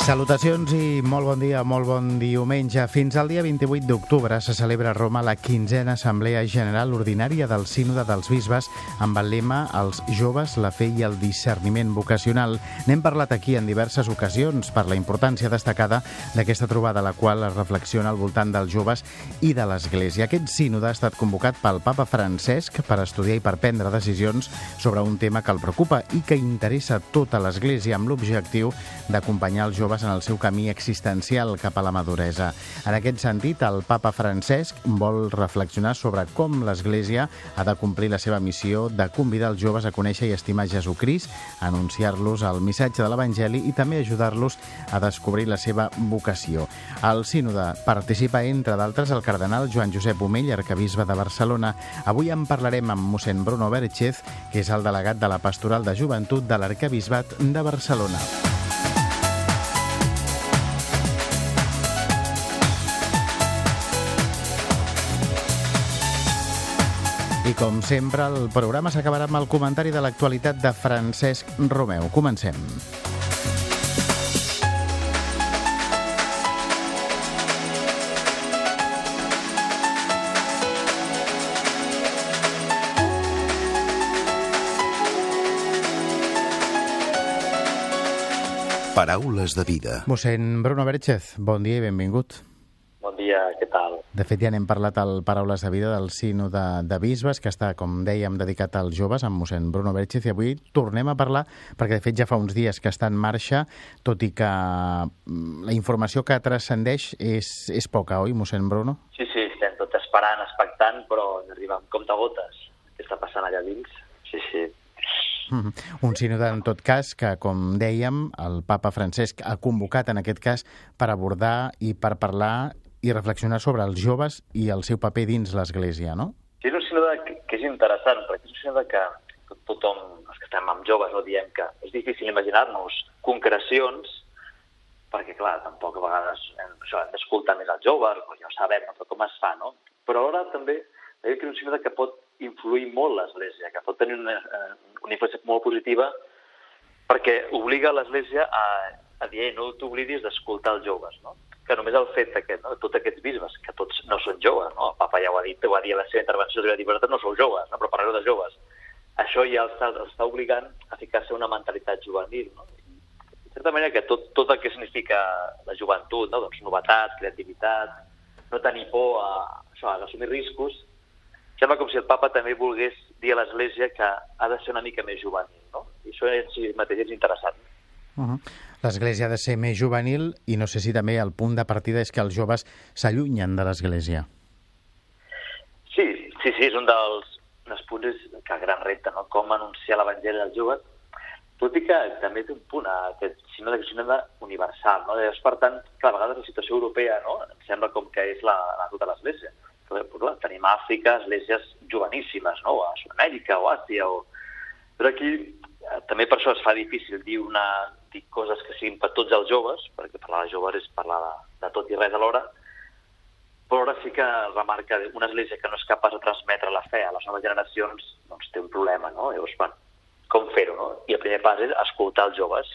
Salutacions i molt bon dia, molt bon diumenge. Fins al dia 28 d'octubre se celebra a Roma la quinzena Assemblea General Ordinària del Sínode dels Bisbes amb el lema Els joves, la fe i el discerniment vocacional. N'hem parlat aquí en diverses ocasions per la importància destacada d'aquesta trobada, la qual es reflexiona al voltant dels joves i de l'Església. Aquest sínode ha estat convocat pel papa Francesc per estudiar i per prendre decisions sobre un tema que el preocupa i que interessa tota l'Església amb l'objectiu d'acompanyar els joves joves en el seu camí existencial cap a la maduresa. En aquest sentit, el papa Francesc vol reflexionar sobre com l'Església ha de complir la seva missió de convidar els joves a conèixer i estimar Jesucrist, anunciar-los el missatge de l'Evangeli i també ajudar-los a descobrir la seva vocació. Al sínode participa, entre d'altres, el cardenal Joan Josep Omell, arcabisbe de Barcelona. Avui en parlarem amb mossèn Bruno Berchez, que és el delegat de la Pastoral de Joventut de l'Arcabisbat de Barcelona. I com sempre, el programa s'acabarà amb el comentari de l'actualitat de Francesc Romeu. Comencem. Paraules de vida. Mossèn Bruno Berchez, bon dia i benvingut. Bon dia, què tal? De fet, ja n'hem parlat al Paraules de Vida del Sino de, de Bisbes, que està, com dèiem, dedicat als joves, amb mossèn Bruno Berchez, i avui tornem a parlar, perquè de fet ja fa uns dies que està en marxa, tot i que mm, la informació que transcendeix és, és poca, oi, mossèn Bruno? Sí, sí, estem tot esperant, expectant, però arriba amb comptagotes. Què està passant allà dins? Sí, sí. Mm -hmm. Un sínode, en tot cas, que, com dèiem, el papa Francesc ha convocat, en aquest cas, per abordar i per parlar i reflexionar sobre els joves i el seu paper dins l'Església, no? Sí, és un sínode que, és interessant, perquè és un sínode que tothom, els que estem amb joves, no diem que és difícil imaginar-nos concrecions, perquè, clar, tampoc a vegades hem, això, hem d'escoltar més els joves, o ja ho sabem, no, com es fa, no? Però alhora també que és un sínode que pot influir molt l'Església, que pot tenir una, eh, una influència molt positiva, perquè obliga l'Església a, a dir, no t'oblidis d'escoltar els joves, no? Que només el fet que no, tots aquests bisbes, que tots no són joves, no? el papa ja ho ha dit, ho ha dit a la seva intervenció, va dir, vosaltres no sou joves, no? però parleu de joves. Això ja els els està obligant a ficar-se una mentalitat juvenil. No? De certa manera que tot, tot el que significa la joventut, no? doncs novetat, creativitat, no tenir por a, això, a assumir riscos, sembla com si el papa també volgués dir a l'Església que ha de ser una mica més juvenil. No? I això en si mateix és interessant. Uh -huh. L'Església ha de ser més juvenil i no sé si també el punt de partida és que els joves s'allunyen de l'Església. Sí, sí, sí, és un dels, dels punts que gran repte, no? com anunciar l'Evangeli als joves, tot i que també té un punt, aquest sinó de universal. No? Llavors, per tant, que a vegades la situació europea no? em sembla com que és la, la tota l'Església. Però, clar, tenim Àfrica esglésies joveníssimes, no? a Sud-amèrica o Àsia, o... però aquí eh, també per això es fa difícil dir una, dir coses que siguin per tots els joves, perquè parlar de joves és parlar de, de tot i res alhora, però ara sí que remarca una església que no és capaç de transmetre la fe a les noves generacions, doncs té un problema, no? Llavors, bueno, com fer-ho, no? I el primer pas és escoltar els joves,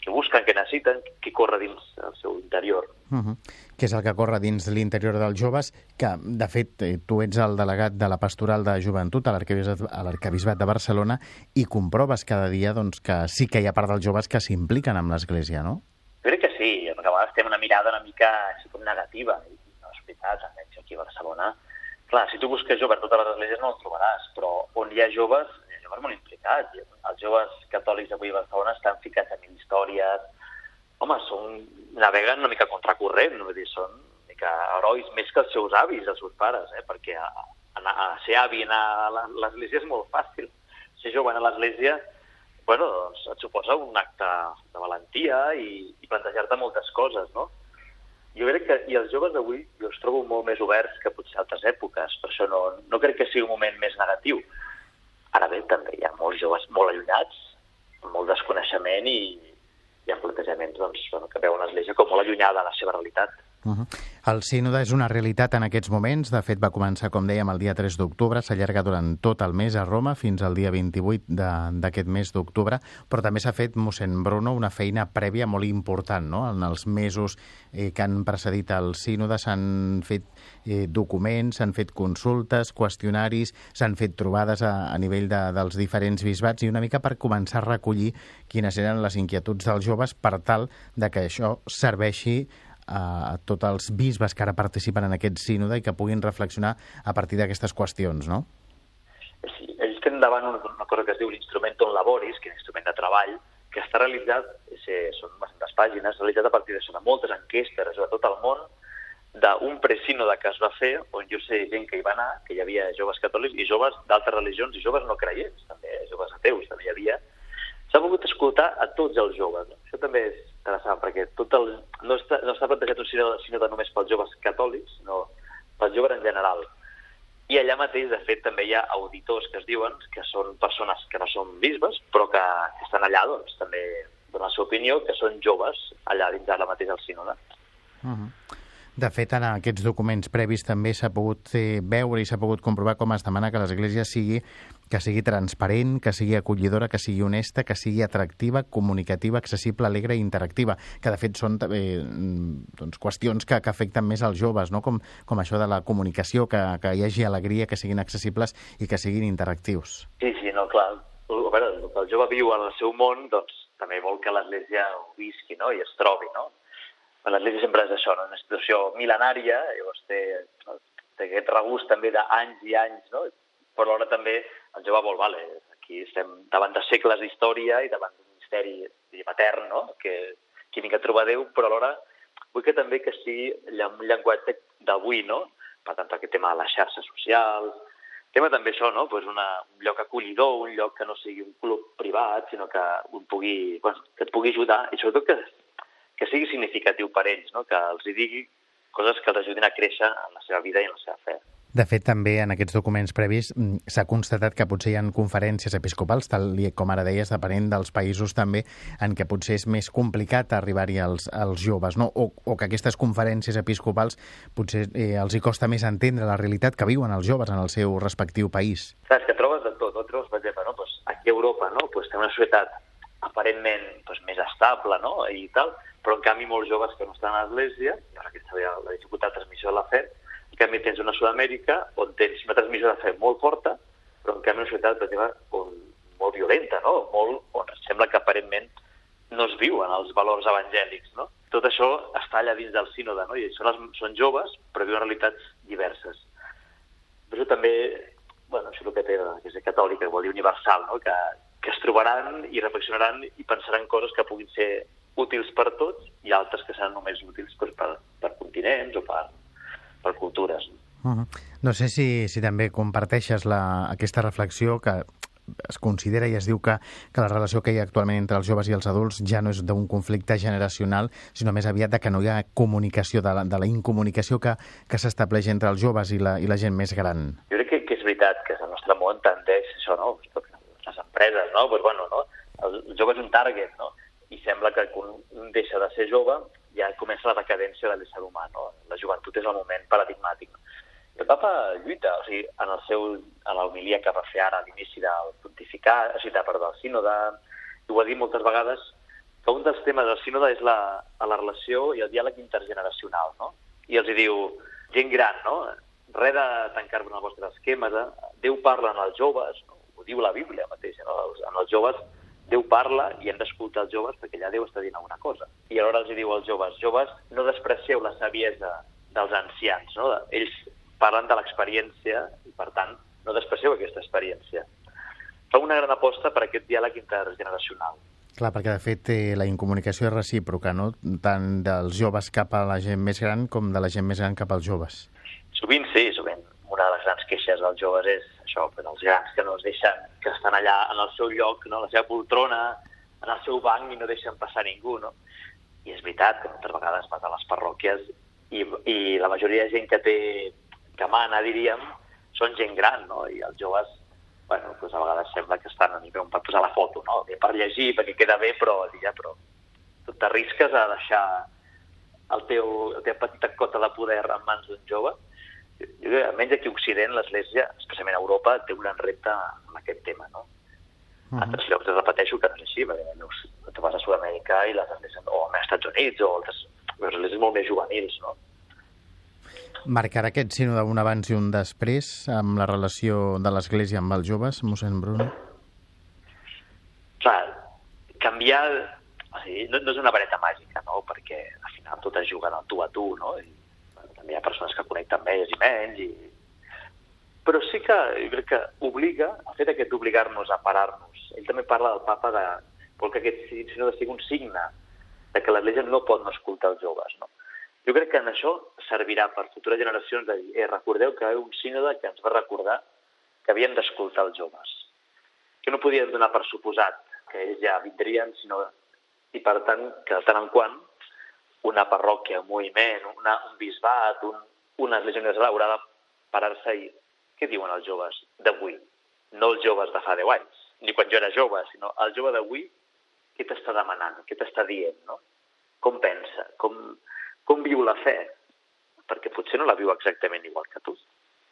que busquen, que necessiten, que corre dins el seu interior. Uh -huh. Que és el que corre dins l'interior dels joves, que, de fet, eh, tu ets el delegat de la Pastoral de Joventut a l'Arcabisbat de Barcelona i comproves cada dia doncs, que sí que hi ha part dels joves que s'impliquen amb l'Església, no? Crec que sí, perquè a vegades té una mirada una mica així com negativa, i no és veritat, almenys aquí a Barcelona. Clar, si tu busques joves a totes les esglésies no els trobaràs, però on hi ha joves, hi ha joves molt implicats. Els joves catòlics avui a Barcelona estan ficats en històries, home, són, naveguen una mica contracorrent, no? Dir, són una mica herois més que els seus avis, els seus pares, eh? perquè a, a, a ser avi anar a l'església és molt fàcil. Ser jove a l'església, bueno, doncs et suposa un acte de valentia i, i plantejar-te moltes coses, no? Jo crec que, i els joves d'avui jo els trobo molt més oberts que potser altres èpoques, per això no, no crec que sigui un moment més negatiu. Ara bé, també hi ha molts joves molt allunyats, amb molt desconeixement i, hi ha plantejaments doncs, bueno, que veuen l'Església com molt allunyada de la seva realitat. Uh -huh. El sínode és una realitat en aquests moments. De fet, va començar, com dèiem, el dia 3 d'octubre, s'allarga durant tot el mes a Roma fins al dia 28 d'aquest mes d'octubre, però també s'ha fet, mossèn Bruno, una feina prèvia molt important. No? En els mesos eh, que han precedit el sínode s'han fet eh, documents, s'han fet consultes, qüestionaris, s'han fet trobades a, a nivell de, dels diferents bisbats i una mica per començar a recollir quines eren les inquietuds dels joves per tal de que això serveixi a tots els bisbes que ara participen en aquest sínode i que puguin reflexionar a partir d'aquestes qüestions, no? Sí, ells tenen davant una, una cosa que es diu l'instrumentum laboris, que és l'instrument de treball, que està realitzat, eh, són bastantes pàgines, realitzat a partir de, de moltes enquestes de tot el món, d'un presínode que es va fer, on jo sé gent que hi va anar, que hi havia joves catòlics i joves d'altres religions i joves no creients, també joves ateus, també hi havia. S'ha pogut escoltar a tots els joves. Això també és interessant, perquè tot el, no, està, no està plantejat un sinó, sinó només pels joves catòlics, sinó pels joves en general. I allà mateix, de fet, també hi ha auditors que es diuen, que són persones que no són bisbes, però que, estan allà, doncs, també donar la seva opinió, que són joves allà dins de la mateixa sínode. Uh -huh. De fet, en aquests documents previs també s'ha pogut eh, veure i s'ha pogut comprovar com es demana que l'Església sigui que sigui transparent, que sigui acollidora, que sigui honesta, que sigui atractiva, comunicativa, accessible, alegre i interactiva, que de fet són eh, doncs, qüestions que, que afecten més als joves, no? com, com això de la comunicació, que, que hi hagi alegria, que siguin accessibles i que siguin interactius. Sí, sí, no, clar. A veure, el jove viu en el seu món, doncs també vol que l'Església ho visqui no? i es trobi, no? l'Atleti sempre és això, no? una institució mil·lenària, llavors té, té aquest regust també d'anys i anys, no? però alhora també el jove vol, vale, aquí estem davant de segles d'història i davant d'un misteri matern, no? que, que vinga a trobar Déu, però alhora vull que també que sigui un llenguatge d'avui, no? Per tant, aquest tema de les xarxes socials, tema també això, no? Pues una, un lloc acollidor, un lloc que no sigui un club privat, sinó que, un pugui, bueno, que et pugui ajudar i sobretot que que sigui significatiu per ells, no? que els hi digui coses que els ajudin a créixer en la seva vida i en la seva fe. De fet, també en aquests documents previs mm, s'ha constatat que potser hi ha conferències episcopals, tal com ara deies, depenent dels països també, en què potser és més complicat arribar-hi als, als joves, no? o, o que aquestes conferències episcopals potser eh, els hi costa més entendre la realitat que viuen els joves en el seu respectiu país. Saps que trobes de tot, no? trobes, per exemple, no? pues aquí a Europa no? pues té una societat aparentment pues, més estable no? i tal, però en canvi molts joves que no estan a l'església, llavors aquesta seria la dificultat de transmissió de la fe, en canvi tens una Sud-amèrica on tens una transmissió de la fe molt forta, però en canvi una societat, per on, molt violenta, no? molt, on sembla que aparentment no es viuen els valors evangèlics. No? Tot això està allà dins del sínode, no? i són, les, són joves, però viuen realitats diverses. Però també, bueno, això és el que té, que és catòlica, vol dir universal, no? que, que es trobaran i reflexionaran i pensaran coses que puguin ser útils per tots i altres que seran només útils doncs, per, per continents o per, per cultures. Uh -huh. No sé si, si també comparteixes la, aquesta reflexió que es considera i es diu que, que la relació que hi ha actualment entre els joves i els adults ja no és d'un conflicte generacional, sinó més aviat de que no hi ha comunicació, de la, de la incomunicació que, que s'estableix entre els joves i la, i la gent més gran. Jo crec que, que és veritat que el nostre món tendeix això, no? Les empreses, no? Pues, bueno, no? El jove és un target, no? I sembla que quan deixa de ser jove ja comença la decadència de l'ésser humà. No? La joventut és el moment paradigmàtic. El papa lluita, o sigui, en el seu, a l'homilia que va fer ara a l'inici del pontificat, o sigui, de, perdó, del sínode, ho ha dit moltes vegades, que un dels temes del sínode és la, la relació i el diàleg intergeneracional, no? I els hi diu, gent gran, no? Res de tancar-vos en els vostres esquemes, eh? Déu parla en els joves, no? ho diu la Bíblia mateix, en els, en els joves Déu parla i hem d'escoltar els joves perquè allà Déu està dient alguna cosa. I alhora els diu als joves, joves, no desprecieu la saviesa dels ancians, no? Ells parlen de l'experiència i, per tant, no desprecieu aquesta experiència. Fa una gran aposta per aquest diàleg intergeneracional. Clar, perquè de fet eh, la incomunicació és recíproca, no? Tant dels joves cap a la gent més gran com de la gent més gran cap als joves. Sovint sí, sovint. Una de les grans queixes dels joves és això, per els grans que no es deixen, que estan allà en el seu lloc, no, la seva poltrona, en el seu banc i no deixen passar ningú, no? I és veritat que moltes vegades vas a les parròquies i, i la majoria de gent que té, que mana, diríem, són gent gran, no? I els joves, bueno, doncs a vegades sembla que estan a nivell per posar la foto, no? Bé per llegir, perquè queda bé, però, ja, però t'arrisques a deixar el teu, la teva petita cota de poder en mans d'un jove. Jo, jo, almenys aquí a Occident, l'Església, especialment a Europa, té un gran repte en aquest tema, no? Uh -huh. altres llocs, repeteixo, que no és així, perquè tu vas a Sud-amèrica i les esglésies, o als Estats Units, o altres, les esglésies molt més juvenils, no? Marcarà aquest sínode un abans i un després amb la relació de l'Església amb els joves, mossèn Bruno? Clar, canviar... O sigui, no, no és una vareta màgica, no? Perquè al final tot es juga al tu a tu, no? I, també hi ha persones que connecten més i menys, i però sí que jo crec que obliga, el fet aquest d'obligar-nos a parar-nos. Ell també parla del papa de vol que aquest sinó sigui un signe de que l'Església no pot no escoltar els joves. No? Jo crec que en això servirà per futures generacions de dir, eh, recordeu que hi ha un sínode que ens va recordar que havíem d'escoltar els joves, que no podíem donar per suposat que ells ja vindrien, sinó i per tant que de tant en quant una parròquia, un moviment, una, un bisbat, un, una església universal haurà de parar-se i què diuen els joves d'avui? No els joves de fa 10 anys, ni quan jo era jove, sinó el jove d'avui, què t'està demanant, què t'està dient, no? Com pensa, com, com viu la fe? Perquè potser no la viu exactament igual que tu.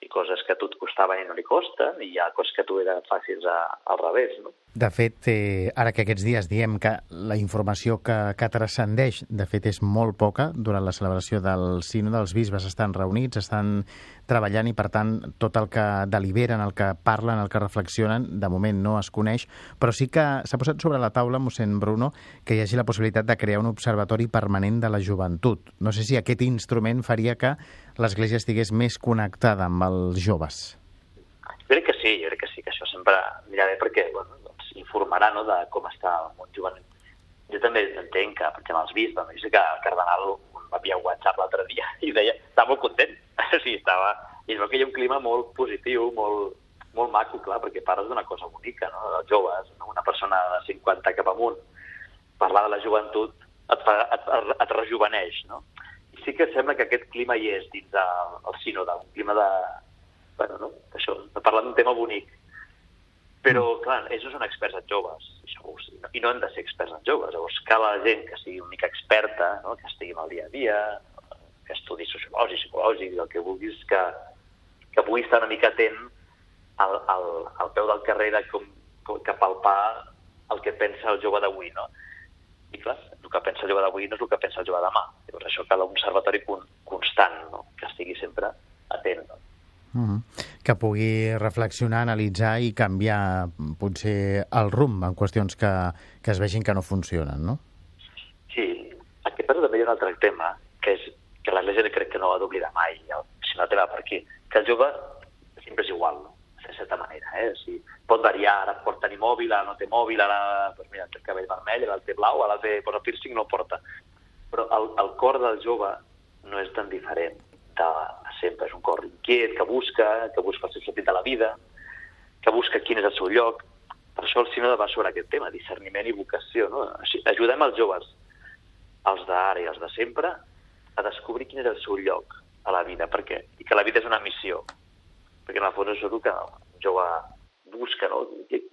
I coses que a tu et costaven i no li costen, i hi ha coses que a tu eren fàcils a, al revés, no? De fet, eh, ara que aquests dies diem que la informació que, que transcendeix, de fet, és molt poca, durant la celebració del sínode, els bisbes estan reunits, estan treballant i, per tant, tot el que deliberen, el que parlen, el que reflexionen, de moment no es coneix, però sí que s'ha posat sobre la taula, mossèn Bruno, que hi hagi la possibilitat de crear un observatori permanent de la joventut. No sé si aquest instrument faria que l'Església estigués més connectada amb els joves. Jo crec que sí, jo crec que sí, que això sempre anirà bé perquè bueno, informarà no, de com està el món juvenil. Jo també entenc que, perquè els vist, doncs, jo sé que el Cardenal va enviar un WhatsApp l'altre dia i deia, estava molt content, sí, estava, i es veu que hi ha un clima molt positiu, molt, molt maco, clar, perquè parles d'una cosa bonica, no? dels joves, no? una persona de 50 cap amunt, parlar de la joventut et, fa, et, et rejuveneix, no? I sí que sembla que aquest clima hi és dins del el sínode, un clima de, bueno, no? això, de parlar d'un tema bonic. Però, clar, ells no són experts en joves, això, i no han de ser experts en joves. Llavors, cal la gent que sigui una mica experta, no? que estigui al dia a dia, que estudi sociològic, psicològic, el que vulguis, que, que pugui estar una mica atent al, al, al peu del carrer de com, com, que palpar el que pensa el jove d'avui, no? I clar, el que pensa el jove d'avui no és el que pensa el jove demà. Llavors això cal un observatori con, constant, no? que estigui sempre atent. No? Uh -huh. Que pugui reflexionar, analitzar i canviar potser el rumb en qüestions que, que es vegin que no funcionen, no? Sí, aquí però també hi ha un altre tema, que és que l'Església crec que no ha d'oblidar mai, si no te va per aquí, que el jove sempre és igual, no? Certa manera. Eh? O sigui, pot variar, ara pot tenir mòbil, ara no té mòbil, ara doncs mira, té el cabell vermell, ara el té blau, ara el té posa piercing, no el porta. Però el, el cor del jove no és tan diferent de, sempre. És un cor inquiet, que busca, que busca el seu sentit de la vida, que busca quin és el seu lloc. Per això el sínode va sobre aquest tema, discerniment i vocació. No? Així, ajudem els joves, els d'ara i els de sempre, a descobrir quin és el seu lloc a la vida, perquè, i que la vida és una missió. Perquè en el fons és el que jove busca, no?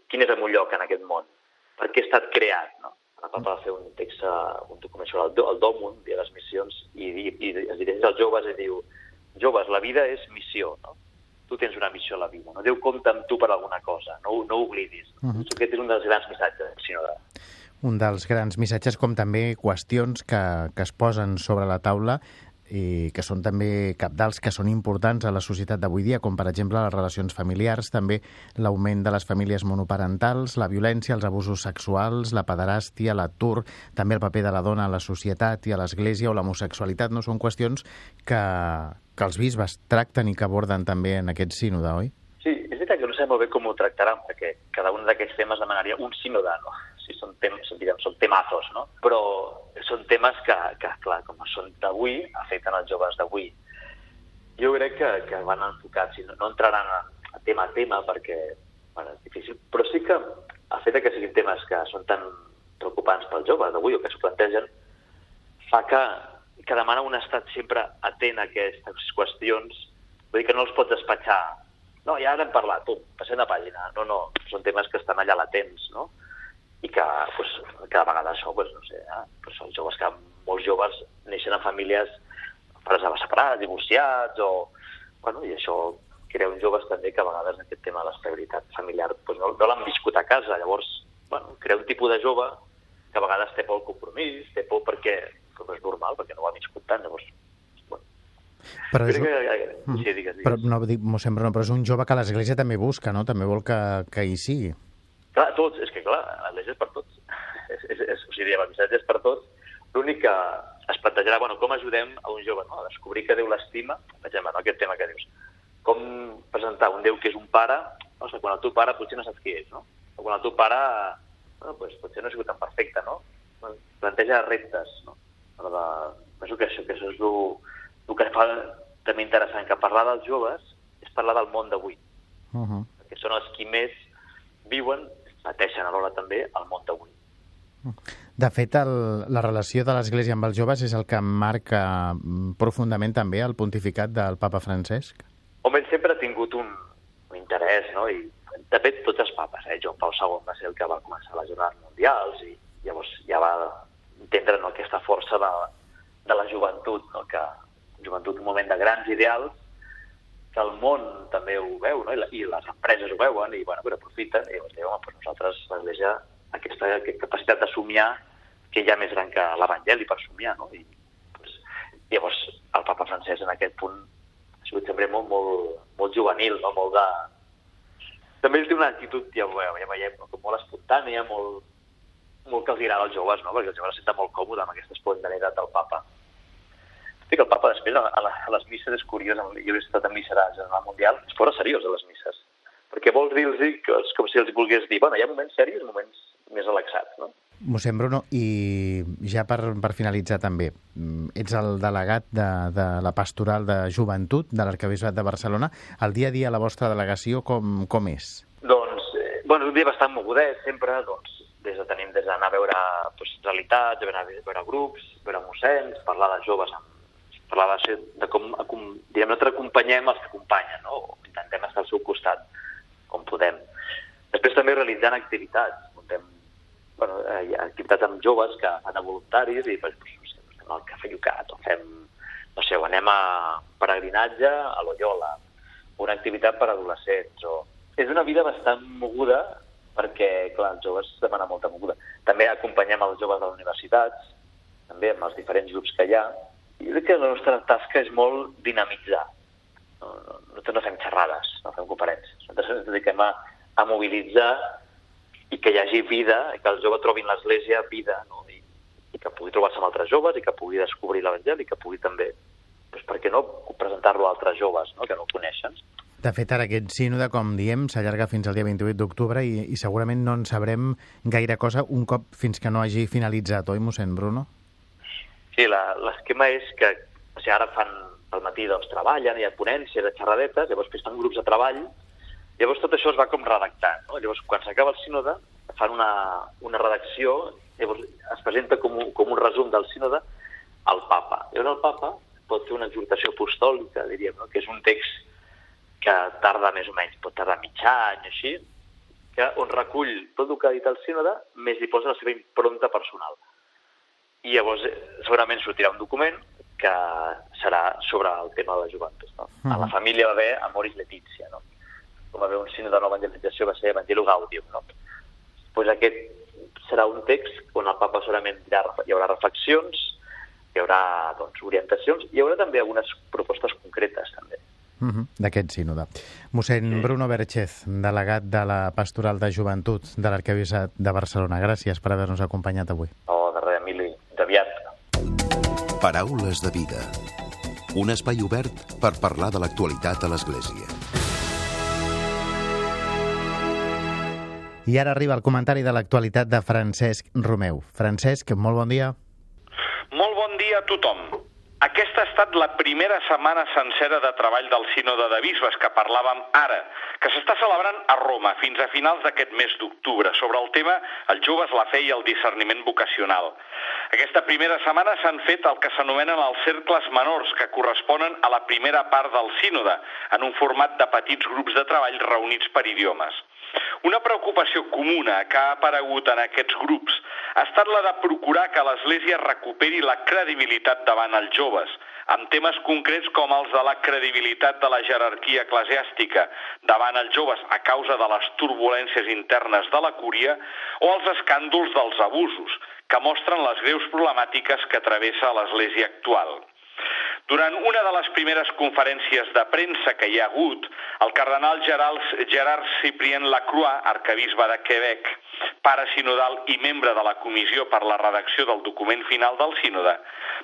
quin és el meu lloc en aquest món, per què he estat creat, no? El papa va fer un text, un document sobre el, el Dia de les Missions, i, i, i es dirigeix als joves i diu joves, la vida és missió, no? Tu tens una missió a la vida, no? Déu compta amb tu per alguna cosa, no, no ho oblidis. Uh -huh. Aquest és un dels grans missatges, sinó de... Un dels grans missatges, com també qüestions que, que es posen sobre la taula i que són també capdals, que són importants a la societat d'avui dia, com per exemple les relacions familiars, també l'augment de les famílies monoparentals, la violència, els abusos sexuals, la pederàstia, l'atur, també el paper de la dona a la societat i a l'Església o l'homosexualitat, no són qüestions que, que els bisbes tracten i que aborden també en aquest sínode, oi? Sí, és veritat que no sé molt bé com ho tractaran, perquè cada un d'aquests temes demanaria un sínode, no? Si són, temes, diguem, són temazos, no? Però són temes que, que clar, com són d'avui, afecten els joves d'avui. Jo crec que, que van enfocats, no, no entraran a, a tema a tema perquè bueno, és difícil, però sí que el fet que siguin temes que són tan preocupants pels joves d'avui o que s'ho plantegen fa que que demana un estat sempre atent a aquestes qüestions, vull dir que no els pots despatxar. No, ja ara hem parlat, pum, passem de pàgina. No, no, són temes que estan allà latents, no? I que pues, cada vegada això, pues, no sé, eh? pues, els joves que molts joves neixen en famílies pares separats, divorciats, o... Bueno, i això crea uns joves també que a vegades aquest tema de l'estabilitat familiar pues, no, no l'han viscut a casa. Llavors, bueno, crea un tipus de jove que a vegades té por al compromís, té por perquè com és normal, perquè no ho ha viscut tant. Llavors. Però, és... que, que, mm. sí, digues, digues. però no, dic, sembla, no, però és un jove que l'Església també busca, no? També vol que, que hi sigui. Clar, tots, és que clar, l'Església és per tots. és, és, és, o sigui, el missatge és per tots. L'únic que es plantejarà, bueno, com ajudem a un jove no? a descobrir que Déu l'estima, per exemple, no? aquest tema que dius, com presentar un Déu que és un pare, no sé, quan el teu pare potser no saps qui és, no? O quan el teu pare, bueno, pues, potser no ha sigut tan perfecte, no? Planteja reptes, no? Però de, penso que això, que això és el, el que fa també interessant, que parlar dels joves és parlar del món d'avui. Uh -huh. Que són els qui més viuen, pateixen alhora també el món d'avui. De fet, el, la relació de l'Església amb els joves és el que marca mm, profundament també el pontificat del papa Francesc? Home, sempre ha tingut un, un interès, no? I, de fet, tots els papes, eh? Joan Pau II va ser el que va començar les jornades mundials i llavors ja va entendre no, aquesta força de, de la joventut, no? que joventut un moment de grans ideals, que el món també ho veu, no? I, la, i les empreses ho veuen, i bueno, però aprofiten, i diuen, home, doncs nosaltres, l'Església, aquesta, aquesta capacitat de somiar, que ha més gran que l'Evangeli per somiar, no? I, doncs, llavors, el papa francès en aquest punt ha sigut sempre molt, molt, molt juvenil, no? molt de... També ell té una actitud, ja ho ja veiem, no? molt espontània, molt, molt que els agrada als joves, no? perquè els joves se senten molt còmodes amb aquesta espontaneïtat del papa. Sí que el papa després, a, la, a les misses, és curiós, jo he estat en missa de la Mundial, es posa seriós a les misses, perquè vols dir-los que és com si els volgués dir, bueno, hi ha moments serios moments més relaxats, no? Mossèn Bruno, i ja per, per finalitzar també, ets el delegat de, de la pastoral de joventut de l'Arcabisbat de Barcelona. El dia a dia la vostra delegació com, com és? Doncs, eh, bueno, un dia bastant mogudet, sempre, doncs, des de tenim des d'anar a veure pues, realitats, anar a veure grups, veure mossens, parlar de joves, amb, parlar de, de com, diguem, nosaltres acompanyem els que acompanyen, no? O intentem estar al seu costat, com podem. Després també realitzant activitats, muntem bueno, eh, hi ha activitats amb joves que fan a voluntaris i no sé, estem al Cafè Llucat o fem, no sé, anem a peregrinatge a Loyola, una activitat per adolescents, o... És una vida bastant moguda perquè, clar, els joves demanen molta moguda. També acompanyem els joves de les universitats, també amb els diferents grups que hi ha, i crec que la nostra tasca és molt dinamitzar. No, no, nosaltres no fem xerrades, no fem conferències. Nosaltres ens dediquem a, a mobilitzar i que hi hagi vida, que el jove trobi en l'Església vida, no? I, i que pugui trobar-se amb altres joves, i que pugui descobrir l'Evangeli, i que pugui també, doncs, per què no, presentar-lo a altres joves no? que no coneixen. De fet, ara aquest sínode, com diem, s'allarga fins al dia 28 d'octubre i, i segurament no en sabrem gaire cosa un cop fins que no hagi finalitzat, oi, mossèn Bruno? Sí, l'esquema és que o sigui, ara fan al matí doncs, treballen, hi ha ponències de xerradetes, llavors després fan grups de treball, llavors tot això es va com redactant. No? Llavors, quan s'acaba el sínode, fan una, una redacció, llavors es presenta com un, com un resum del sínode al papa. Llavors el papa pot fer una exhortació apostòlica, diríem, no? que és un text que tarda més o menys, pot tardar mig any, així, que on recull tot el que ha dit el sínode, més hi posa la seva impronta personal. I llavors eh, segurament sortirà un document que serà sobre el tema de la joventut. No? Uh -huh. A la família va haver Amoris Letizia, no? com va haver un sínode de nova evangelització va ser Evangelo Gaudium. No? Pues aquest serà un text on el papa segurament dirà, hi haurà reflexions, hi haurà doncs, orientacions, i hi haurà també algunes propostes concretes també. Uh -huh, d'aquest sínode. Mossèn sí. Bruno Berchez, delegat de la Pastoral de Joventut de l'Arquebisbat de Barcelona. Gràcies per haver-nos acompanyat avui. Oh, Paraules de vida. Un espai obert per parlar de l'actualitat a l'Església. I ara arriba el comentari de l'actualitat de Francesc Romeu. Francesc, molt bon dia. Molt bon dia a tothom. Aquesta ha estat la primera setmana sencera de treball del Sínode de Bisbes que parlàvem ara, que s'està celebrant a Roma fins a finals d'aquest mes d'octubre sobre el tema els joves, la fe i el discerniment vocacional. Aquesta primera setmana s'han fet el que s'anomenen els cercles menors, que corresponen a la primera part del Sínode, en un format de petits grups de treball reunits per idiomes. Una preocupació comuna que ha aparegut en aquests grups ha estat la de procurar que l'Església recuperi la credibilitat davant els joves, amb temes concrets com els de la credibilitat de la jerarquia eclesiàstica davant els joves a causa de les turbulències internes de la cúria o els escàndols dels abusos, que mostren les greus problemàtiques que travessa l'Església actual. Durant una de les primeres conferències de premsa que hi ha hagut, el cardenal Gerard, Gerard Cyprien Lacroix, arcabisbe de Quebec, pare sinodal i membre de la comissió per la redacció del document final del sínode,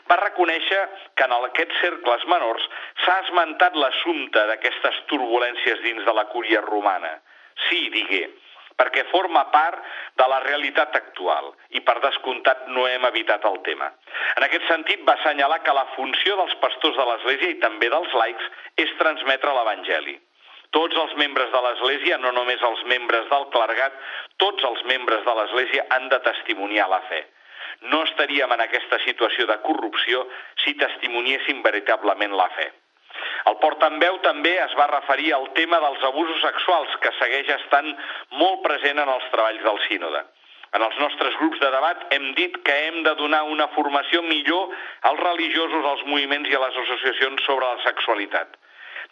va reconèixer que en aquests cercles menors s'ha esmentat l'assumpte d'aquestes turbulències dins de la cúria romana. Sí, digué, perquè forma part de la realitat actual i per descomptat no hem evitat el tema. En aquest sentit va assenyalar que la funció dels pastors de l'Església i també dels laics és transmetre l'Evangeli. Tots els membres de l'Església, no només els membres del clergat, tots els membres de l'Església han de testimoniar la fe. No estaríem en aquesta situació de corrupció si testimoniéssim veritablement la fe. El portaveu també es va referir al tema dels abusos sexuals, que segueix estant molt present en els treballs del sínode. En els nostres grups de debat hem dit que hem de donar una formació millor als religiosos, als moviments i a les associacions sobre la sexualitat.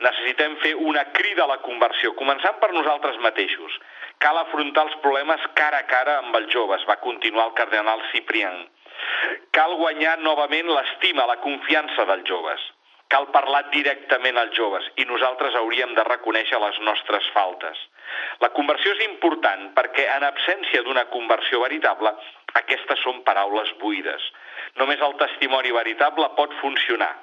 Necessitem fer una crida a la conversió, començant per nosaltres mateixos. Cal afrontar els problemes cara a cara amb els joves, va continuar el cardenal Ciprián. Cal guanyar novament l'estima, la confiança dels joves. Cal parlar directament als joves i nosaltres hauríem de reconèixer les nostres faltes. La conversió és important perquè en absència d'una conversió veritable, aquestes són paraules buides. Només el testimoni veritable pot funcionar.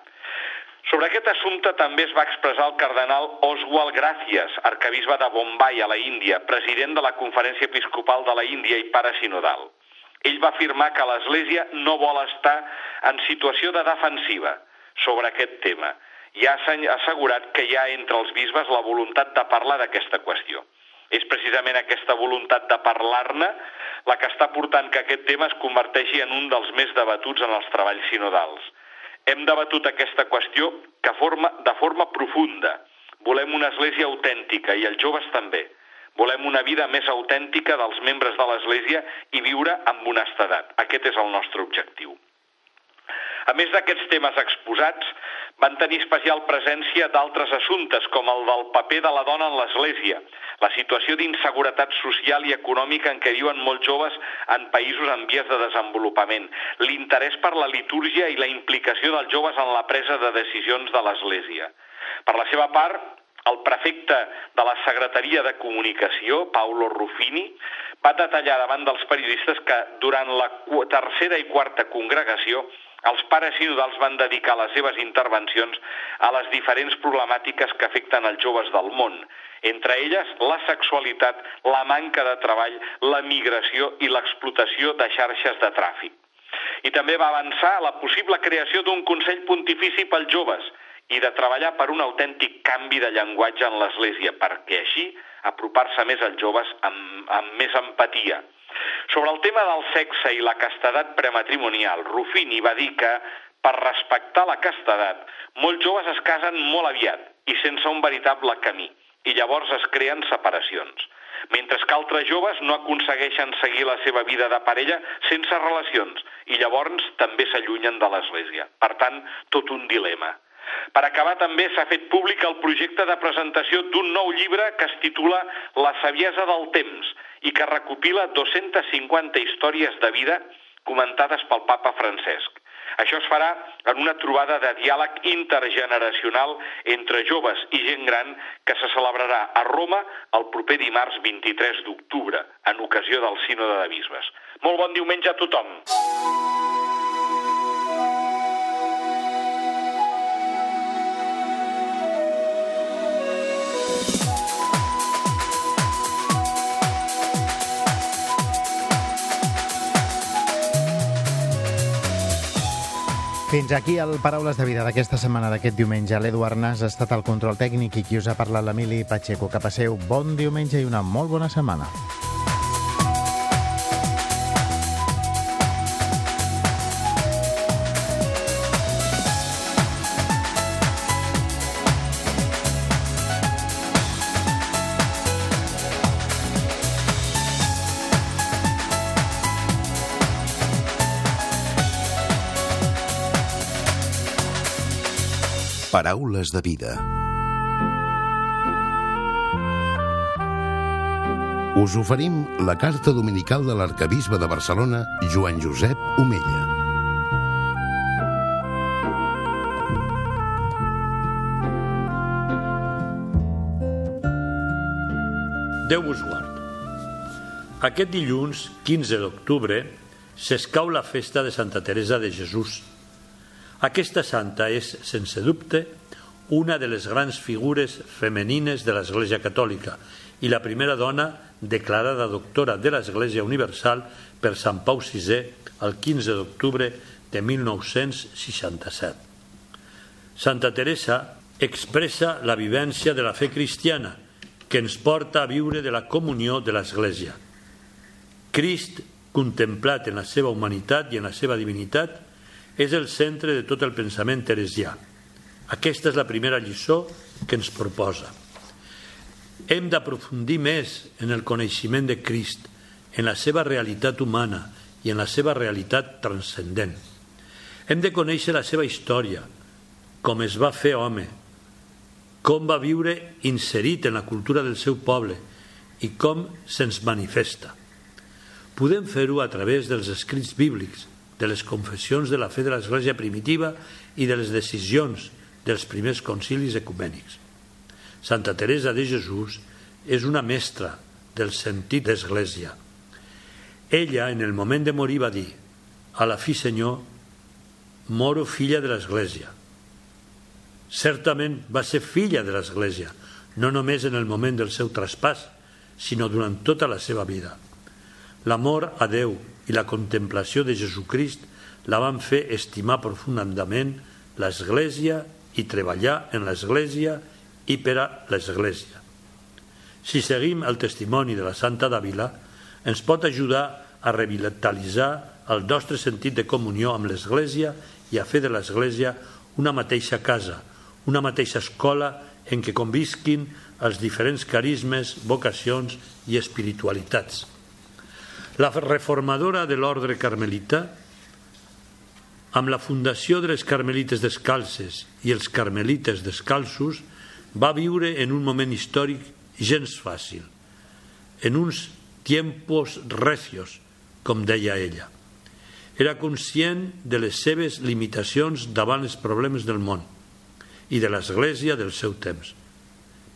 Sobre aquest assumpte també es va expressar el cardenal Oswald Gràcies, arcabisbe de Bombay a la Índia, president de la Conferència Episcopal de la Índia i pare sinodal. Ell va afirmar que l'Església no vol estar en situació de defensiva, sobre aquest tema i ha assegurat que hi ha entre els bisbes la voluntat de parlar d'aquesta qüestió. És precisament aquesta voluntat de parlar-ne la que està portant que aquest tema es converteixi en un dels més debatuts en els treballs sinodals. Hem debatut aquesta qüestió que forma, de forma profunda. Volem una església autèntica i els joves també. Volem una vida més autèntica dels membres de l'església i viure amb honestedat. Aquest és el nostre objectiu. A més d'aquests temes exposats, van tenir especial presència d'altres assumptes, com el del paper de la dona en l'Església, la situació d'inseguretat social i econòmica en què viuen molts joves en països en vies de desenvolupament, l'interès per la litúrgia i la implicació dels joves en la presa de decisions de l'Església. Per la seva part, el prefecte de la Secretaria de Comunicació, Paulo Ruffini, va detallar davant dels periodistes que durant la tercera i quarta congregació els pares sinodals van dedicar les seves intervencions a les diferents problemàtiques que afecten els joves del món, entre elles la sexualitat, la manca de treball, la migració i l'explotació de xarxes de tràfic. I també va avançar la possible creació d'un Consell Pontifici pels joves i de treballar per un autèntic canvi de llenguatge en l'Església, perquè així apropar-se més als joves amb, amb més empatia. Sobre el tema del sexe i la castedat prematrimonial, Rufini va dir que, per respectar la castedat, molts joves es casen molt aviat i sense un veritable camí, i llavors es creen separacions mentre que altres joves no aconsegueixen seguir la seva vida de parella sense relacions i llavors també s'allunyen de l'Església. Per tant, tot un dilema. Per acabar, també s'ha fet públic el projecte de presentació d'un nou llibre que es titula La saviesa del temps i que recopila 250 històries de vida comentades pel papa Francesc. Això es farà en una trobada de diàleg intergeneracional entre joves i gent gran que se celebrarà a Roma el proper dimarts 23 d'octubre, en ocasió del Sínode de Bisbes. Molt bon diumenge a tothom! Fins aquí el Paraules de Vida d'aquesta setmana, d'aquest diumenge. L'Eduard Nas ha estat el control tècnic i qui us ha parlat l'Emili Pacheco. Que passeu bon diumenge i una molt bona setmana. Paraules de vida. Us oferim la carta dominical de l'arcabisbe de Barcelona, Joan Josep Omella. Déu vos guard. Aquest dilluns, 15 d'octubre, s'escau la festa de Santa Teresa de Jesús. Aquesta santa és, sense dubte, una de les grans figures femenines de l'Església Catòlica i la primera dona declarada doctora de l'Església Universal per Sant Pau VI el 15 d'octubre de 1967. Santa Teresa expressa la vivència de la fe cristiana que ens porta a viure de la comunió de l'Església. Crist, contemplat en la seva humanitat i en la seva divinitat, és el centre de tot el pensament teresià. Aquesta és la primera lliçó que ens proposa. Hem d'aprofundir més en el coneixement de Crist, en la seva realitat humana i en la seva realitat transcendent. Hem de conèixer la seva història, com es va fer home, com va viure inserit en la cultura del seu poble i com se'ns manifesta. Podem fer-ho a través dels escrits bíblics, de les confessions de la fe de l'Església primitiva i de les decisions dels primers concilis ecumènics. Santa Teresa de Jesús és una mestra del sentit d'Església. Ella, en el moment de morir, va dir a la fi, Senyor, moro filla de l'Església, certament va ser filla de l'Església, no només en el moment del seu traspàs, sinó durant tota la seva vida. L'amor a Déu i la contemplació de Jesucrist la van fer estimar profundament l'Església i treballar en l'Església i per a l'Església. Si seguim el testimoni de la Santa Dàvila, ens pot ajudar a revitalitzar el nostre sentit de comunió amb l'Església i a fer de l'Església una mateixa casa, una mateixa escola en què convisquin els diferents carismes, vocacions i espiritualitats. La reformadora de l'ordre carmelita, amb la fundació de les carmelites descalces i els carmelites descalços, va viure en un moment històric gens fàcil, en uns tiempos recios, com deia ella. Era conscient de les seves limitacions davant els problemes del món i de l'Església del seu temps.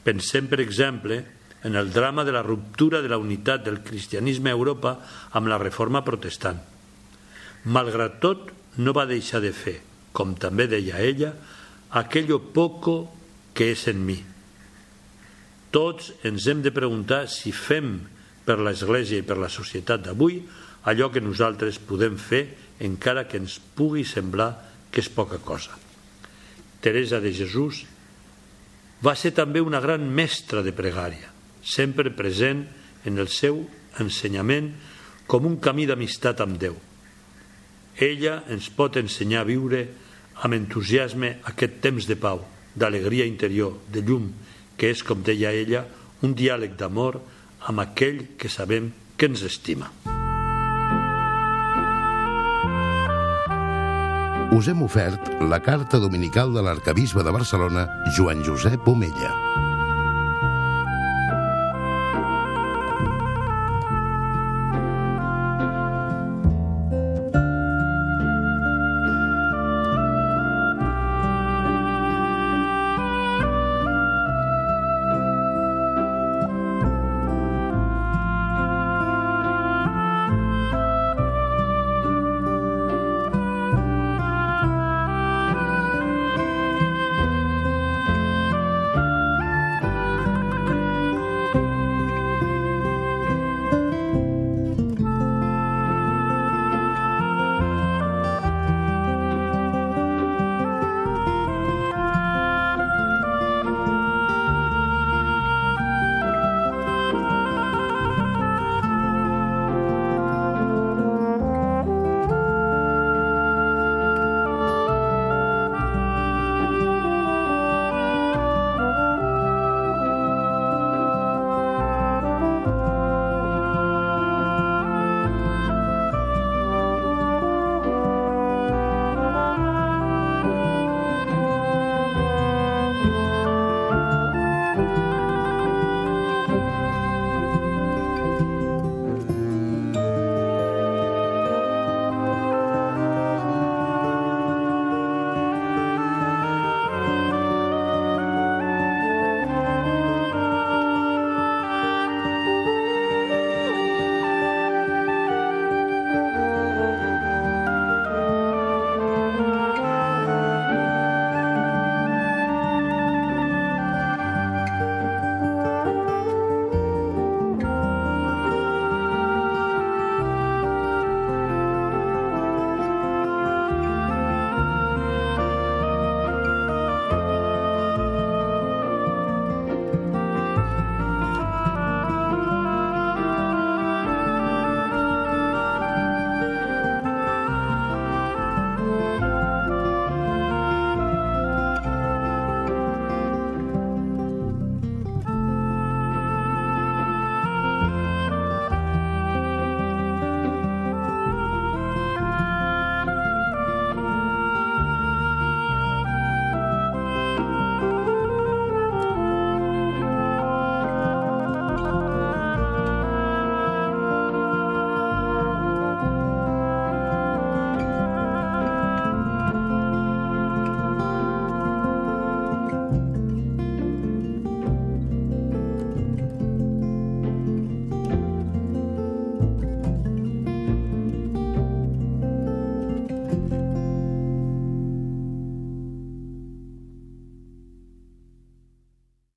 Pensem, per exemple, en el drama de la ruptura de la unitat del cristianisme a Europa amb la reforma protestant. Malgrat tot, no va deixar de fer, com també deia ella, aquello poco que és en mi. Tots ens hem de preguntar si fem per l'Església i per la societat d'avui allò que nosaltres podem fer encara que ens pugui semblar que és poca cosa. Teresa de Jesús, va ser també una gran mestra de pregària, sempre present en el seu ensenyament com un camí d'amistat amb Déu. Ella ens pot ensenyar a viure amb entusiasme aquest temps de pau, d'alegria interior, de llum, que és, com deia ella, un diàleg d'amor amb aquell que sabem que ens estima. us hem ofert la carta dominical de l'arcabisbe de Barcelona, Joan Josep Omella.